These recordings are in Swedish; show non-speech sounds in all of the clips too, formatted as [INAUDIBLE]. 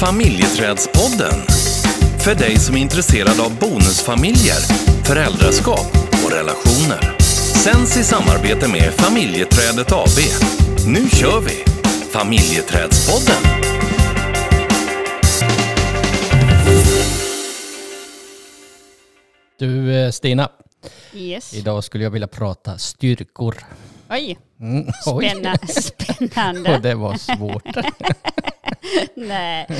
Familjeträdspodden. För dig som är intresserad av bonusfamiljer, föräldraskap och relationer. Sänds i samarbete med Familjeträdet AB. Nu kör vi! Familjeträdspodden. Du eh, Stina, Yes. idag skulle jag vilja prata styrkor. Oj, Mm, oj. spänna, [LAUGHS] Och spännande. det var svårt. [LAUGHS] [LAUGHS] Nej. [LAUGHS]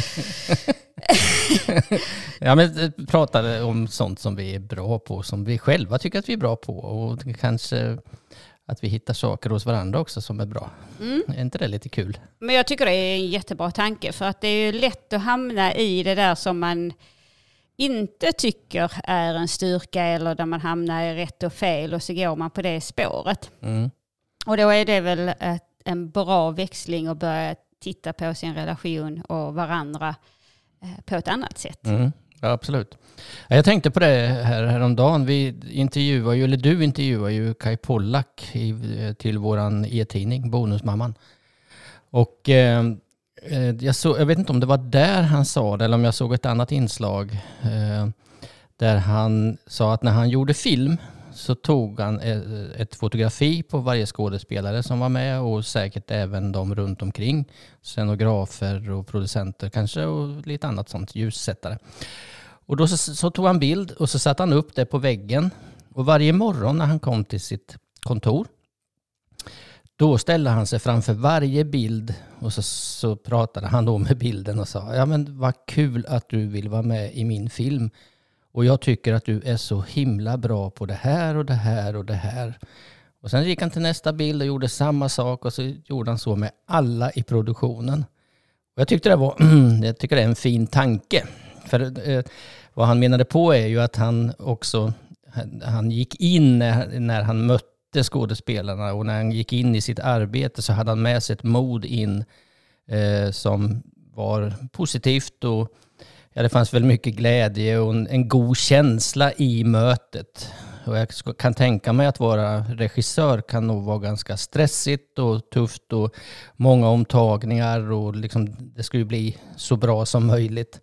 Ja, men eh, prata om sånt som vi är bra på, som vi själva tycker att vi är bra på och kanske att vi hittar saker hos varandra också som är bra. Mm. Är inte det lite kul? Men jag tycker det är en jättebra tanke för att det är ju lätt att hamna i det där som man inte tycker är en styrka eller där man hamnar i rätt och fel och så går man på det spåret. Mm. Och då är det väl en bra växling att börja titta på sin relation och varandra eh, på ett annat sätt. Mm. Ja, absolut. Jag tänkte på det här häromdagen. Vi intervjuar ju, eller du intervjuar ju Kai Pollak i, eh, till våran e-tidning, Bonusmamman. Och eh, eh, jag, så, jag vet inte om det var där han sa det eller om jag såg ett annat inslag. Eh, där han sa att när han gjorde film så tog han eh, ett fotografi på varje skådespelare som var med och säkert även de runt omkring. Scenografer och producenter kanske och lite annat sånt, ljussättare. Och då så, så tog han bild och så satte han upp det på väggen. Och varje morgon när han kom till sitt kontor då ställde han sig framför varje bild och så, så pratade han då med bilden och sa ja men vad kul att du vill vara med i min film. Och jag tycker att du är så himla bra på det här och det här och det här. Och sen gick han till nästa bild och gjorde samma sak och så gjorde han så med alla i produktionen. Och jag tyckte det var [CLEARS THROAT] jag tycker det är en fin tanke. För eh, vad han menade på är ju att han också han- han gick in när, när han mötte skådespelarna och när han gick in i sitt arbete så hade han med sig ett mod in eh, som var positivt och ja, det fanns väl mycket glädje och en, en god känsla i mötet. Och jag kan tänka mig att vara regissör kan nog vara ganska stressigt och tufft och många omtagningar och liksom, det ska ju bli så bra som möjligt.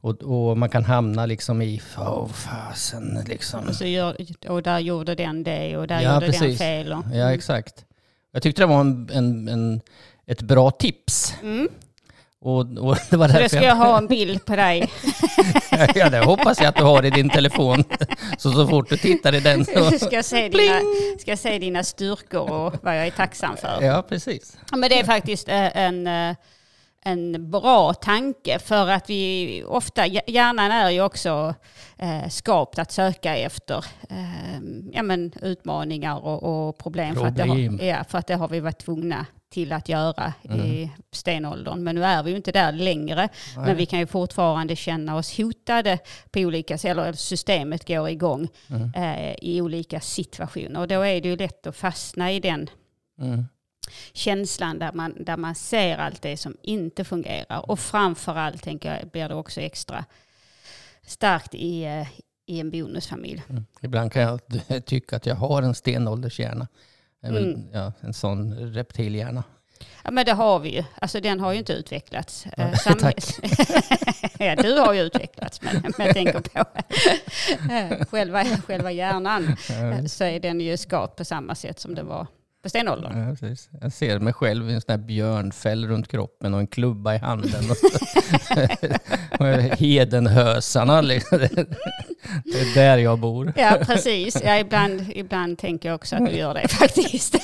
Och, och man kan hamna liksom i, åh fasen liksom. Och, så gör, och där gjorde den det och där Ja, gjorde den precis. fel. Och, Ja, exakt. Jag tyckte det var en, en, en, ett bra tips. Mm. Och, och [LAUGHS] det var Så därför ska jag ha en bild på dig. [LAUGHS] ja, det hoppas jag att du har i din telefon. [LAUGHS] Så så fort du tittar i den så... ska, jag se dina, ska jag se dina styrkor och vad jag är tacksam för. Ja, precis. Ja, Men det är faktiskt eh, en, eh, en bra tanke för att vi ofta, hjärnan är ju också eh, skapt att söka efter ja, men utmaningar och, och problem. För att, Problem. har, ja, för att det har vi varit tvungna till att göra Mm. i stenåldern. Men nu är vi ju inte där längre. Men vi kan ju fortfarande känna oss hotade på olika sätt, eller systemet går igång Mm. eh, i olika situationer. Och då är det ju lätt att fastna i den Mm. känslan där man, där man ser allt det som inte fungerar. Och framförallt tänker jag blir det också extra starkt i, eh, i en bonusfamilj. Mm. Ibland kan jag [LAUGHS] tycka att jag har en stenåldershjärna. Det är väl, Mm. ja, en sån reptilhjärna. Ja men det har vi ju. Alltså den har ju inte utvecklats. Ja, Eh, [LAUGHS] samhälls- [LAUGHS] ja du har ju utvecklats men, men jag tänker på eh, själva, själva hjärnan. eh, Så är den ju skapt på samma sätt som den var på stenåldern. Ja, precis. Jag ser mig själv i en sån här björnfäll runt kroppen och en klubba i handen. Och [LAUGHS] Hedenhösarna, liksom. [LAUGHS] det är där jag bor. Ja, precis. Ja, ibland, ibland tänker jag också att du gör det [LAUGHS] faktiskt.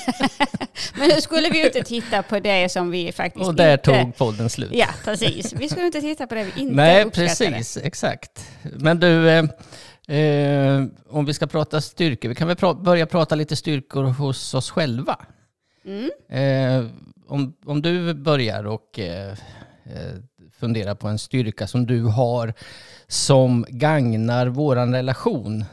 Men nu skulle vi inte titta på det som vi faktiskt Och där inte... tog podden slut. Ja, precis. Vi skulle inte titta på det vi inte Nej, uppskattade. precis. Exakt. Men du, eh, om vi ska prata styrkor, vi kan väl pra- börja prata lite styrkor hos oss själva. Mm. Eh, om, om du börjar och eh, eh, funderar på en styrka som du har som gagnar våran relation.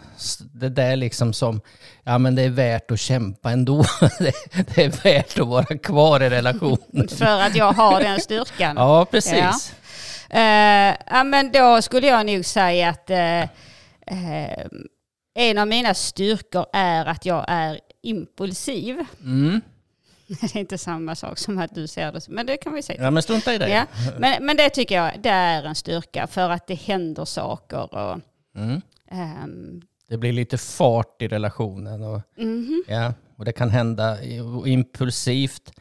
Det där liksom som, ja men det är värt att kämpa ändå. [LAUGHS] det, det är värt att vara kvar i relationen. [LAUGHS] För att jag har den styrkan. Ja, precis. Eh, ja, men då skulle jag nog säga att eh, eh, en av mina styrkor är att jag är impulsiv. Mm. [LAUGHS] det är inte samma sak som att du ser det. Men det kan vi säga. Ja, men strunta i det. Ja, men, men det tycker jag det är en styrka för att det händer saker. Och, Mm. ehm, Det blir lite fart i relationen. Och, mhm. ja, och det kan hända impulsivt.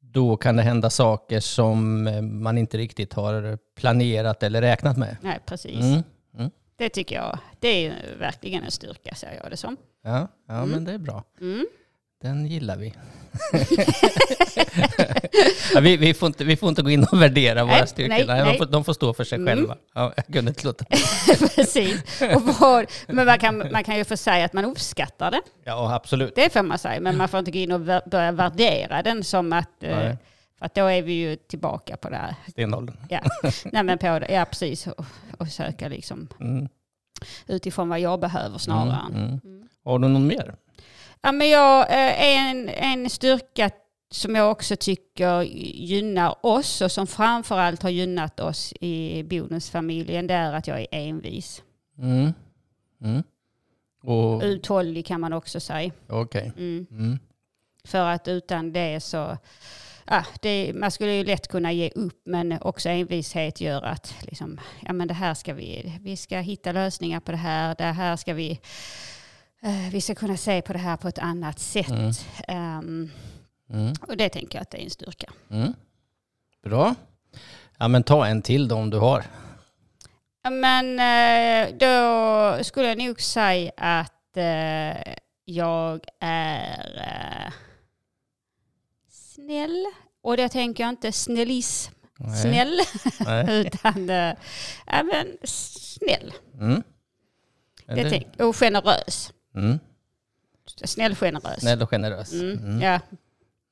Då kan det hända saker som eh, man inte riktigt har planerat eller räknat med. Nej, precis. Mm. Det tycker jag. Det är verkligen en styrka, ser jag det som. Ja, ja Mm. men det är bra. Mm. Den gillar vi. [LAUGHS] ja, vi, vi, får inte, vi får inte gå in och värdera våra Nej, styrkor. nej, Nej, får, de får stå för sig Mm. själva. Ja, jag kunde inte låta [LAUGHS] Precis. Och vad, men man kan, man kan ju få säga att man uppskattar det. Ja, absolut. Det får man säga. Men man får inte gå in och börja värdera den som att... eh, Nej. Att då är vi ju tillbaka på det här. Stenåldern. Ja, Nej, men på det. ja precis. Och, och söka liksom Mm. utifrån vad jag behöver snarare. Mm, mm. Har du någon mer? Ja, men jag, eh, en, en styrka som jag också tycker gynnar oss och som framförallt har gynnat oss i bonusfamiljen det är att jag är envis. Mm. Mm. Och, Uthållig kan man också säga. Okej. Mm. Mm. För att utan det så... Ja, det, man skulle ju lätt kunna ge upp men också envishet gör att liksom, ja, men det här ska vi, vi ska hitta lösningar på det här. Det här ska vi, eh, vi ska kunna se på det här på ett annat sätt. Mm. Ehm, Mm. och det tänker jag att det är en styrka. Mm. Bra. Ja, men ta en till då om du har. Ja, Men eh, då skulle jag nog säga att eh, jag är eh, snäll. Och det tänker jag inte snällism, Nej. snäll, Nej. [LAUGHS] utan eh, ja, men snäll. Mm. Det tänk, och generös. Mm. Snäll, generös. Snäll och generös. Mm, Mm. Ja.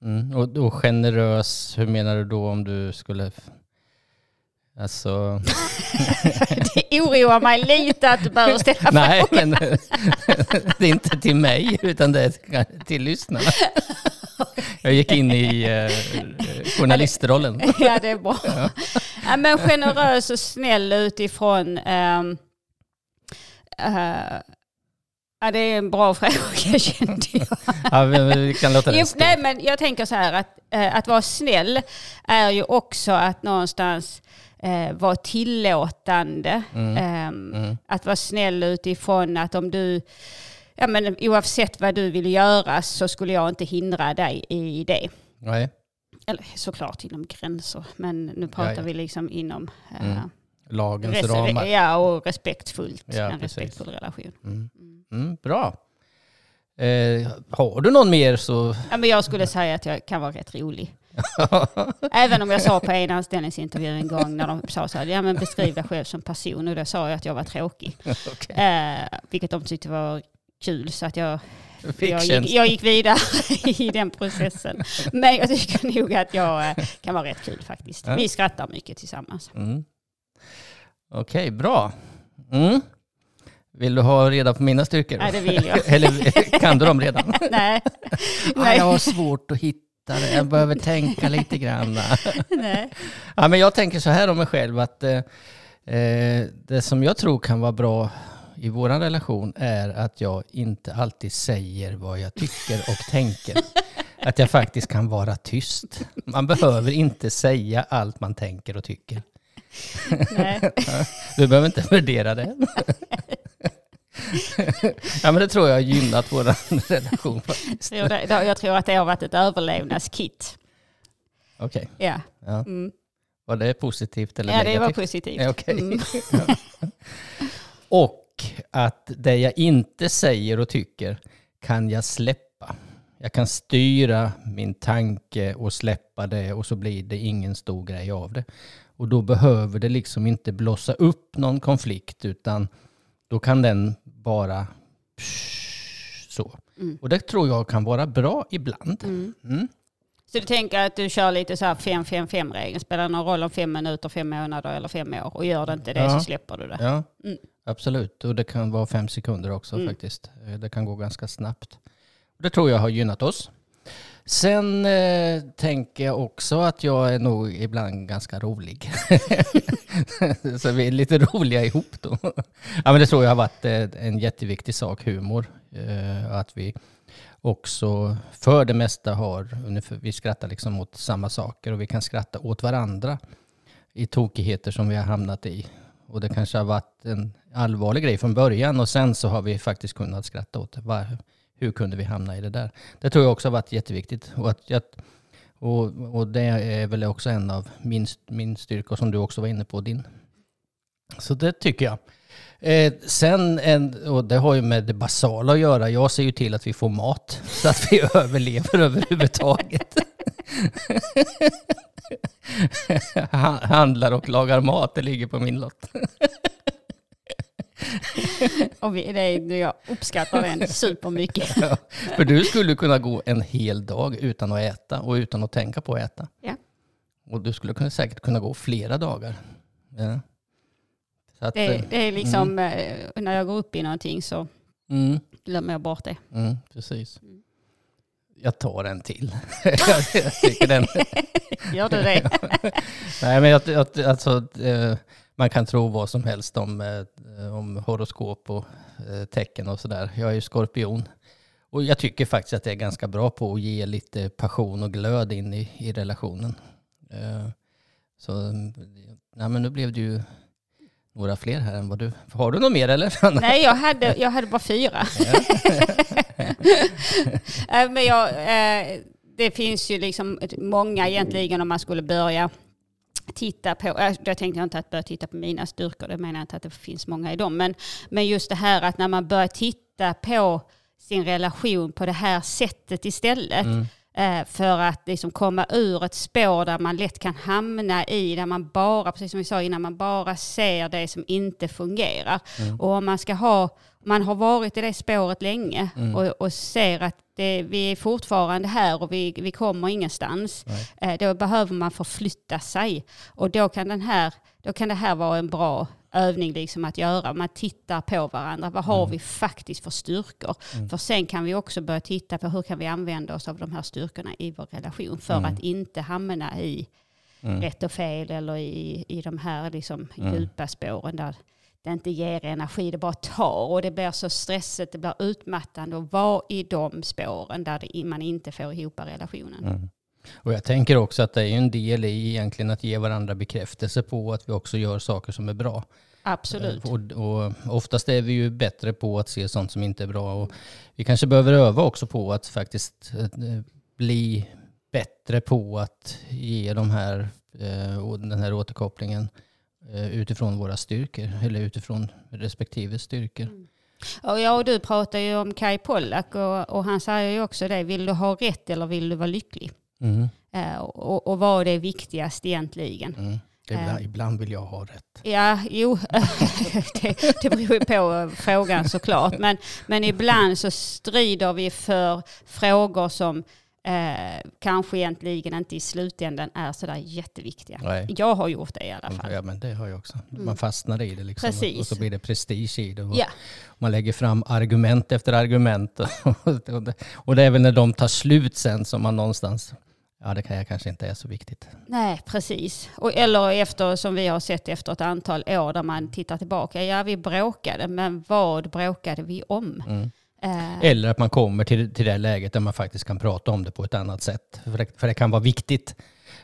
Mm. Och, och generös, hur menar du då om du skulle... Alltså... [LAUGHS] Det oroar mig lite att du behöver ställa [LAUGHS] Nej, frågan. men det är inte till mig utan det är till lyssnarna. [LAUGHS] Jag gick in i eh, journalistrollen. [LAUGHS] Ja, det är bra. Ja. men generös och snäll utifrån... ehm, eh, ja, det är en bra [LAUGHS] fråga kände jag. Ja, vi, kan låta stå. nej, men jag tänker så här att, eh, att vara snäll är ju också att någonstans eh, vara tillåtande. Mm. Ehm, Mm. Att vara snäll utifrån att om du, ja men oavsett vad du vill göra så skulle jag inte hindra dig i det. Nej. Eller såklart inom gränser, men nu pratar Ja, ja. vi liksom inom eh, Mm. Lagens res- ramar. Ja, och respektfullt. Ja, en precis. respektfull relation. Mm. Mm, bra. Eh, har du någon mer så... Ja, men jag skulle säga att jag kan vara rätt rolig. [LAUGHS] Även om jag sa på en anställningsintervju en gång när de sa så här, ja men beskriv dig själv som person och då sa jag att jag var tråkig. [LAUGHS] Okej. Eh, vilket de tyckte var kul så att jag, jag, gick, jag gick vidare [LAUGHS] i den processen. Men jag tycker nog att jag eh, kan vara rätt kul faktiskt. Ja. Vi skrattar mycket tillsammans. Mm. Okej, bra. Mm. Vill du ha reda på mina styrkor? Nej, det vill jag. [LAUGHS] Eller kan du dem redan? [LAUGHS] Nej. Nej. Jag har svårt att hitta det. Jag behöver tänka lite grann. Nej. Ja, men jag tänker så här om mig själv att eh, eh, det som jag tror kan vara bra i vår relation är att jag inte alltid säger vad jag tycker och tänker. [LAUGHS] Att jag faktiskt kan vara tyst. Man behöver inte säga allt man tänker och tycker. Nej. [LAUGHS] Du behöver inte värdera det. ja men det tror jag har gynnat vår relation faktiskt. Jag tror att det har varit ett överlevnadskit. Okej, Ja, ja. mm. var det positivt eller ja det var negativt? positivt. Ja, okej. Mm. [LAUGHS] Och att det jag inte säger och tycker kan jag släppa. Jag kan styra min tanke och släppa det och så blir det ingen stor grej av det. Och då behöver det liksom inte blossa upp någon konflikt utan då kan den bara så. Mm. Och det tror jag kan vara bra ibland. Mm. Mm. Så du tänker att du kör lite så här 5-5-5-regeln. Spelar någon roll om fem minuter, fem månader eller fem år? Och gör det inte det Ja. så släpper du det. Ja, Mm. Absolut. Och det kan vara fem sekunder också Mm. faktiskt. Eh, Det kan gå ganska snabbt. Det tror jag har gynnat oss. Sen eh, tänker jag också att jag är nog ibland ganska rolig. [LAUGHS] Så vi är lite roliga ihop då. Ja, men det tror jag har varit eh, en jätteviktig sak, humor. Eh, att vi, också för det mesta har, ungefär, vi skrattar liksom åt samma saker och vi kan skratta åt varandra i tokigheter som vi har hamnat i. Och det kanske har varit en allvarlig grej från början och sen så har vi faktiskt kunnat skratta åt det. Var, hur kunde vi hamna i det där? Det tror jag också har varit jätteviktigt. Och, att, att, och, och det är väl också en av min, min styrka som du också var inne på, din. Så det tycker jag. Eh, sen, en, och det har ju med det basala att göra, jag ser ju till att vi får mat så att vi [LAUGHS] överlever överhuvudtaget. Handlar och lagar mat, det ligger på min lott. och vi, det är, jag uppskattar den supermycket. Ja, för du skulle kunna gå en hel dag utan att äta och utan att tänka på att äta. Ja. Och du skulle kunna, säkert kunna gå flera dagar. Ja. Att, det, eh, det, är liksom, mm. när jag går upp i någonting så mm. glömmer jag bort det. Mm, precis. Jag tar en till. [LAUGHS] jag tycker den... [LAUGHS] Gör du det? [LAUGHS] Nej, men jag, jag, alltså, eh, man kan tro vad som helst om, eh, om horoskop och tecken och sådär. Jag är ju skorpion. Och jag tycker faktiskt att det är ganska bra på att ge lite passion och glöd in i, i relationen. Så nej, men nu blev det ju några fler här än vad du... Har du något mer eller? Nej, jag hade, jag hade bara fyra. Eh, [LAUGHS] men jag, eh, det finns ju liksom många egentligen om man skulle börja titta på, äh, då tänkte jag inte att börja titta på mina styrkor, det menar jag inte att det finns många i dem, men, men just det här att när man börjar titta på sin relation på det här sättet istället, mm Eh, för att liksom komma ur ett spår där man lätt kan hamna i, där man bara, precis som vi sa innan, man bara ser det som inte fungerar. Mm. Och om man ska ha, man har varit i det spåret länge mm. och, och, ser att det, vi är fortfarande här och vi, vi kommer ingenstans, eh, då behöver man förflytta sig. Och då kan, den här, då kan det här vara en bra övning liksom att göra. Man tittar på varandra. Vad har mm. vi faktiskt för styrkor? Mm. För sen kan vi också börja titta på hur kan vi använda oss av de här styrkorna i vår relation för mm. att inte hamna i mm. rätt och fel eller i, i de här liksom mm. djupa spåren där det inte ger energi, det bara tar och det blir så stressigt, det blir utmattande att vara i de spåren där det, man inte får ihop relationen. Mm. Och jag tänker också att det är en del i egentligen att ge varandra bekräftelse på att vi också gör saker som är bra. Absolut. Och, och oftast är vi ju bättre på att se sånt som inte är bra. Och vi kanske behöver öva också på att faktiskt eh, bli bättre på att ge de här, eh, den här återkopplingen eh, utifrån våra styrkor eller utifrån respektive styrkor. Mm. Och ja, och du pratar ju om Kai Pollak och, och han säger ju också det, vill du ha rätt eller vill du vara lycklig? Mm. Uh, och, och vad är viktigast egentligen? Mm. Ibland, uh, ibland, vill jag ha rätt. Ja, jo, [LAUGHS] det, det beror ju på frågan såklart. Men, men ibland så strider vi för frågor som eh, kanske egentligen inte i slutändan är sådär jätteviktiga. Nej. Jag har gjort det i alla fall. Ja, men det har jag också. Mm. Man fastnar i det liksom. Precis. Och så blir det prestige i det. Ja. Man lägger fram argument efter argument. och det är väl när de tar slut sen som man någonstans Ja, det kan jag kanske inte är så viktigt. Nej, precis. Och, eller efter, som vi har sett efter ett antal år där man tittar tillbaka. Ja, vi bråkade, men vad bråkade vi om? Mm. Uh. Eller att man kommer till, till det läget där man faktiskt kan prata om det på ett annat sätt. För det, för det kan vara viktigt.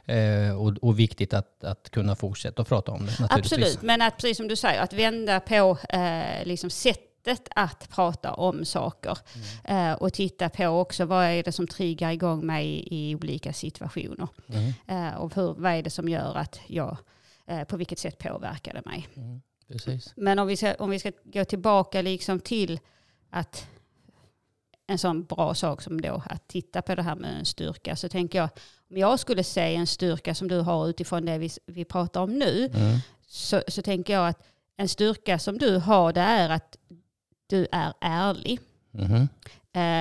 Eh, och, och, viktigt att, att kunna fortsätta att prata om det. Absolut, men att precis som du säger, att vända på eh, liksom sätt sättet att prata om saker. Mm. Uh, och titta på också vad är det som triggar igång mig i, i olika situationer. Mm. Uh, och hur, vad är det som gör att jag, uh, på vilket sätt påverkar det mig. Mm. Men om vi, ska, om vi ska gå tillbaka liksom till att en sån bra sak som då att titta på det här med en styrka så tänker jag om jag skulle se en styrka som du har utifrån det vi, vi pratar om nu mm. så, så tänker jag att en styrka som du har det är att du är ärlig. Mm.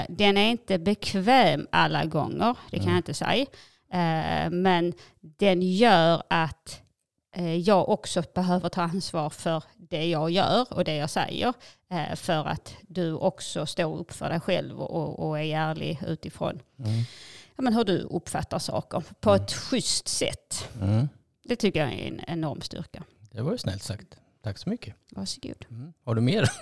Den är inte bekväm alla gånger, det kan mm. jag inte säga. Eh, men den gör att eh, jag också behöver ta ansvar för det jag gör och det jag säger. För att du också står upp för dig själv och, och är ärlig utifrån mm. ja, men hur du uppfattar saker på mm. ett schysst sätt. Mm. Det tycker jag är en enorm styrka. Det var ju snällt sagt. Tack så mycket. Varsågod. Mm. Har du mer? [LAUGHS]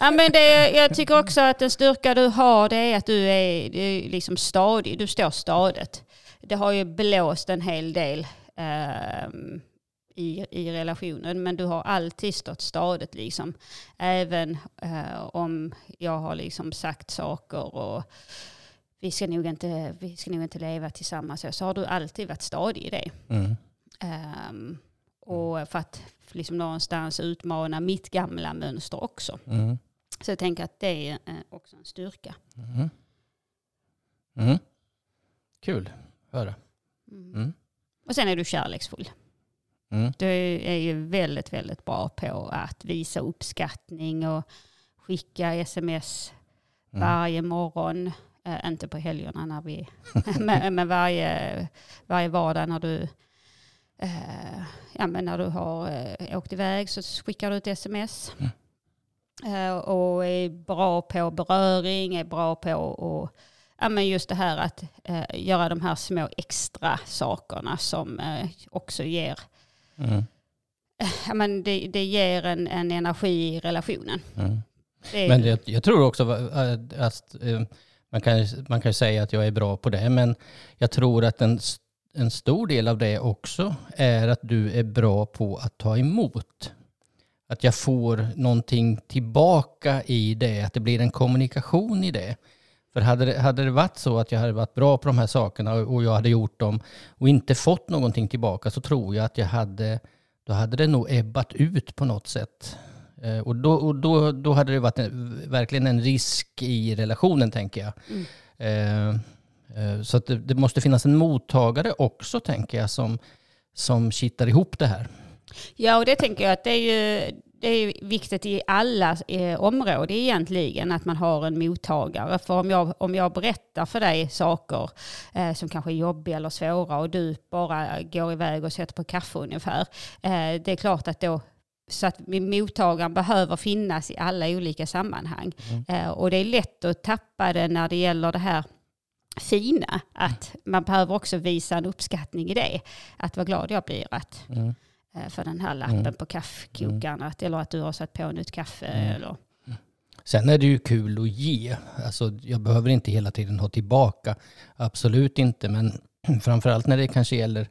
Ja, men det, jag tycker också att den styrka du har det är att du är, du är liksom stadig. Du står stadigt. Det har ju blåst en hel del eh, i, i relationen men du har alltid stått stadigt liksom. Även eh, om jag har liksom sagt saker och vi ska nog inte, vi ska nog inte leva tillsammans så har du alltid varit stadig i det. Mm. Um, och för att liksom någonstans utmana mitt gamla mönster också. Mm. Så jag tänker att det är eh, också en styrka. Mm. Mm. Kul höra. Mm. Och sen är du kärleksfull. Mm. Du är ju väldigt, väldigt bra på att visa uppskattning och skicka sms Mm. varje morgon. Eh, inte på helgerna när vi, [LAUGHS] men, varje, varje vardag när du, eh, ja, men när du har eh, åkt iväg så skickar du ett sms. Mm. Och är bra på beröring, är bra på och, ja, men just det här att eh, göra de här små extra sakerna som eh, också ger, Mm. ja, men det, det ger en, en energi i relationen. Mm. Det Men det, jag tror också va- att eh, man kan, man kan säga att jag är bra på det, men jag tror att en, en stor del av det också är att du är bra på att ta emot. Att jag får någonting tillbaka i det, att det blir en kommunikation i det. För hade det, hade det varit så att jag hade varit bra på de här sakerna och och jag hade gjort dem och inte fått någonting tillbaka så tror jag att jag hade, då hade det nog ebbat ut på något sätt. Eh, Och, då, och då, då hade det varit en, verkligen en risk i relationen, tänker jag. Mm. Eh, eh, så det, det måste finnas en mottagare också, tänker jag, som, som kittar ihop det här. Ja, och det tänker jag att det är ju det är viktigt i alla eh, områden egentligen att man har en mottagare. För om jag, om jag berättar för dig saker eh, som kanske är jobbiga eller svåra och du bara går iväg och sätter på kaffe ungefär. Eh, det är klart att då så att mottagaren behöver finnas i alla olika sammanhang. Eh, och det är lätt att tappa det när det gäller det här fina. Att man behöver också visa en uppskattning i det. Att vad glad jag blir att Mm. Eh, för den här lappen Mm. på kaffekokaren. Att, eller att du har satt på nytt kaffe. Mm. Eller, Sen är det ju kul att ge. Alltså, jag behöver inte hela tiden ha tillbaka. Absolut inte. Men [CLEARS THROAT] framförallt när det kanske gäller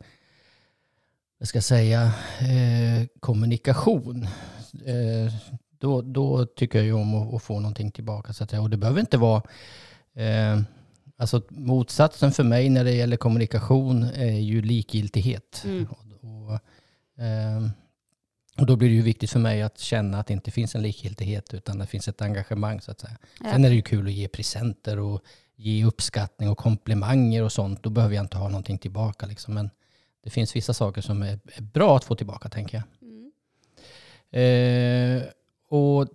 vad ska jag säga, eh, kommunikation. Eh, då, då tycker jag ju om att, att få någonting tillbaka. Så att. Och det behöver inte vara... Eh, alltså motsatsen för mig när det gäller kommunikation är ju likgiltighet. Mm. Och, och, och då blir det ju viktigt för mig att känna att det inte finns en likgiltighet utan det finns ett engagemang så att säga. Ja. Sen är det ju kul att ge presenter och ge uppskattning och komplimanger och sånt. Då behöver jag inte ha någonting tillbaka liksom. Men det finns vissa saker som är, är bra att få tillbaka tänker jag. Mm. Eh, och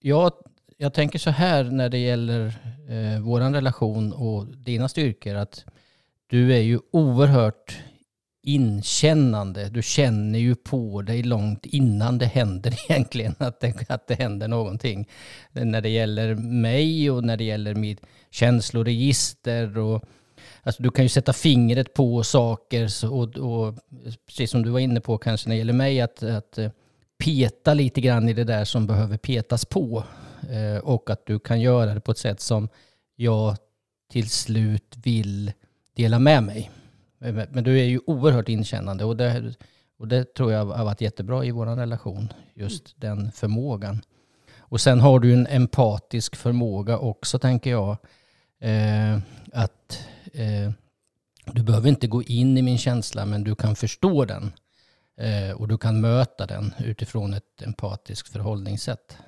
jag, jag tänker så här när det gäller eh, vår relation och dina styrkor att du är ju oerhört inkännande. Du känner ju på dig långt innan det händer [LAUGHS] egentligen att det, att det händer någonting. När det gäller mig och när det gäller mitt känsloregister och Alltså du kan ju sätta fingret på saker och, och precis som du var inne på kanske när det gäller mig att, att eh, peta lite grann i det där som behöver petas på. Eh, och att du kan göra det på ett sätt som jag till slut vill dela med mig. Men, men du är ju oerhört inkännande och det, och det tror jag har varit jättebra i vår relation. Just den förmågan. Och sen har du en empatisk förmåga också tänker jag. Eh, att eh, du behöver inte gå in i min känsla men du kan förstå den. Eh, och du kan möta den utifrån ett empatiskt förhållningssätt.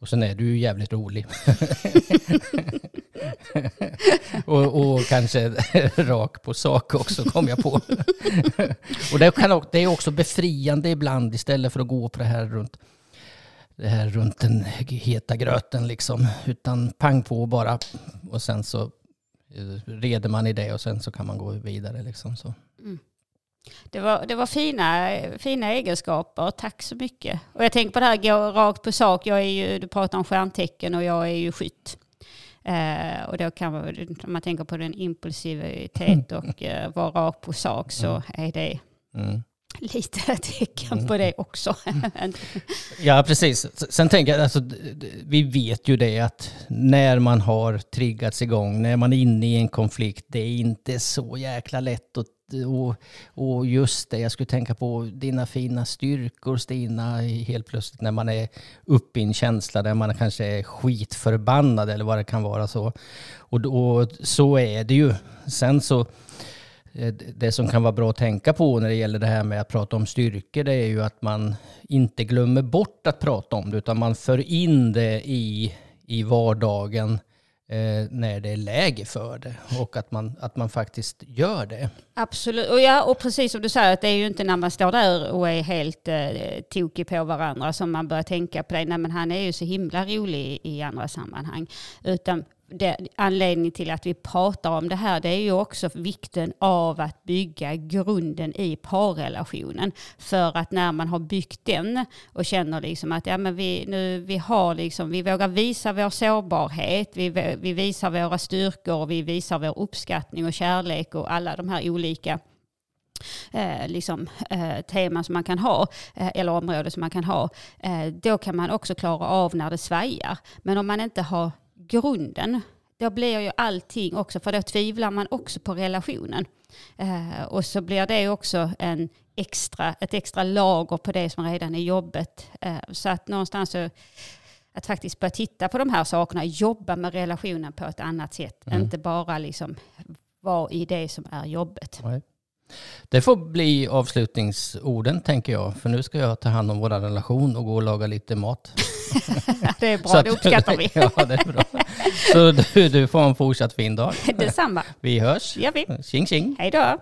Och sen är du ju jävligt rolig. [LAUGHS] och, och kanske [LAUGHS] rak på sak också kom jag på. [LAUGHS] och det, kan, det är också befriande ibland istället för att gå på det här runt det här runt den heta gröten liksom. Utan pang på bara. Och sen så eh, reder man i det och sen så kan man gå vidare liksom. Så. Det var, det var fina, fina egenskaper, tack så mycket. Och jag tänker på det här, gå rakt på sak. Jag är ju, du pratar om stjärntecken och jag är ju skytt. Eh, och då kan man, om man tänker på den impulsivitet och eh, vara rak på sak så är det Mm. lite [LAUGHS] tecken på det också. [LAUGHS] Ja, precis. Sen tänker jag, alltså, vi vet ju det att när man har triggats igång, när man är inne i en konflikt, det är inte så jäkla lätt att och, och just det, jag skulle tänka på dina fina styrkor Stina, helt plötsligt när man är uppe i en känsla där man kanske är skitförbannad eller vad det kan vara så. Och, och så är det ju. Sen så, eh, det som kan vara bra att tänka på när det gäller det här med att prata om styrkor, det är ju att man inte glömmer bort att prata om det, utan man för in det i, i vardagen eh, när det är läge för det och att man, att man faktiskt gör det. Absolut, och, ja, och precis som du säger, att det är ju inte när man står där och är helt eh, tokig på varandra som man börjar tänka på det. Nej men han är ju så himla rolig i andra sammanhang. Utan det, anledningen till att vi pratar om det här det är ju också vikten av att bygga grunden i parrelationen. För att när man har byggt den och känner liksom att ja, men vi, nu, vi, har liksom, vi vågar visa vår sårbarhet, vi, vi visar våra styrkor, och vi visar vår uppskattning och kärlek och alla de här olika Eh, liksom, eh, teman som man kan ha, eh, eller områden som man kan ha, eh, då kan man också klara av när det svajar. Men om man inte har grunden, då blir ju allting också, för då tvivlar man också på relationen. Eh, och så blir det också en extra, ett extra lager på det som redan är jobbet. Eh, så att någonstans så, att faktiskt börja titta på de här sakerna, jobba med relationen på ett annat sätt. Mm. Inte bara liksom vara i det som är jobbet. Nej. Det får bli avslutningsorden tänker jag. För nu ska jag ta hand om vår relation och gå och laga lite mat. [LAUGHS] det är bra, att, det uppskattar vi. [LAUGHS] ja, det är bra. Så du, du får en fortsatt fin dag. [LAUGHS] Detsamma. Vi hörs. Det gör vi. Tjing tjing. Hej då.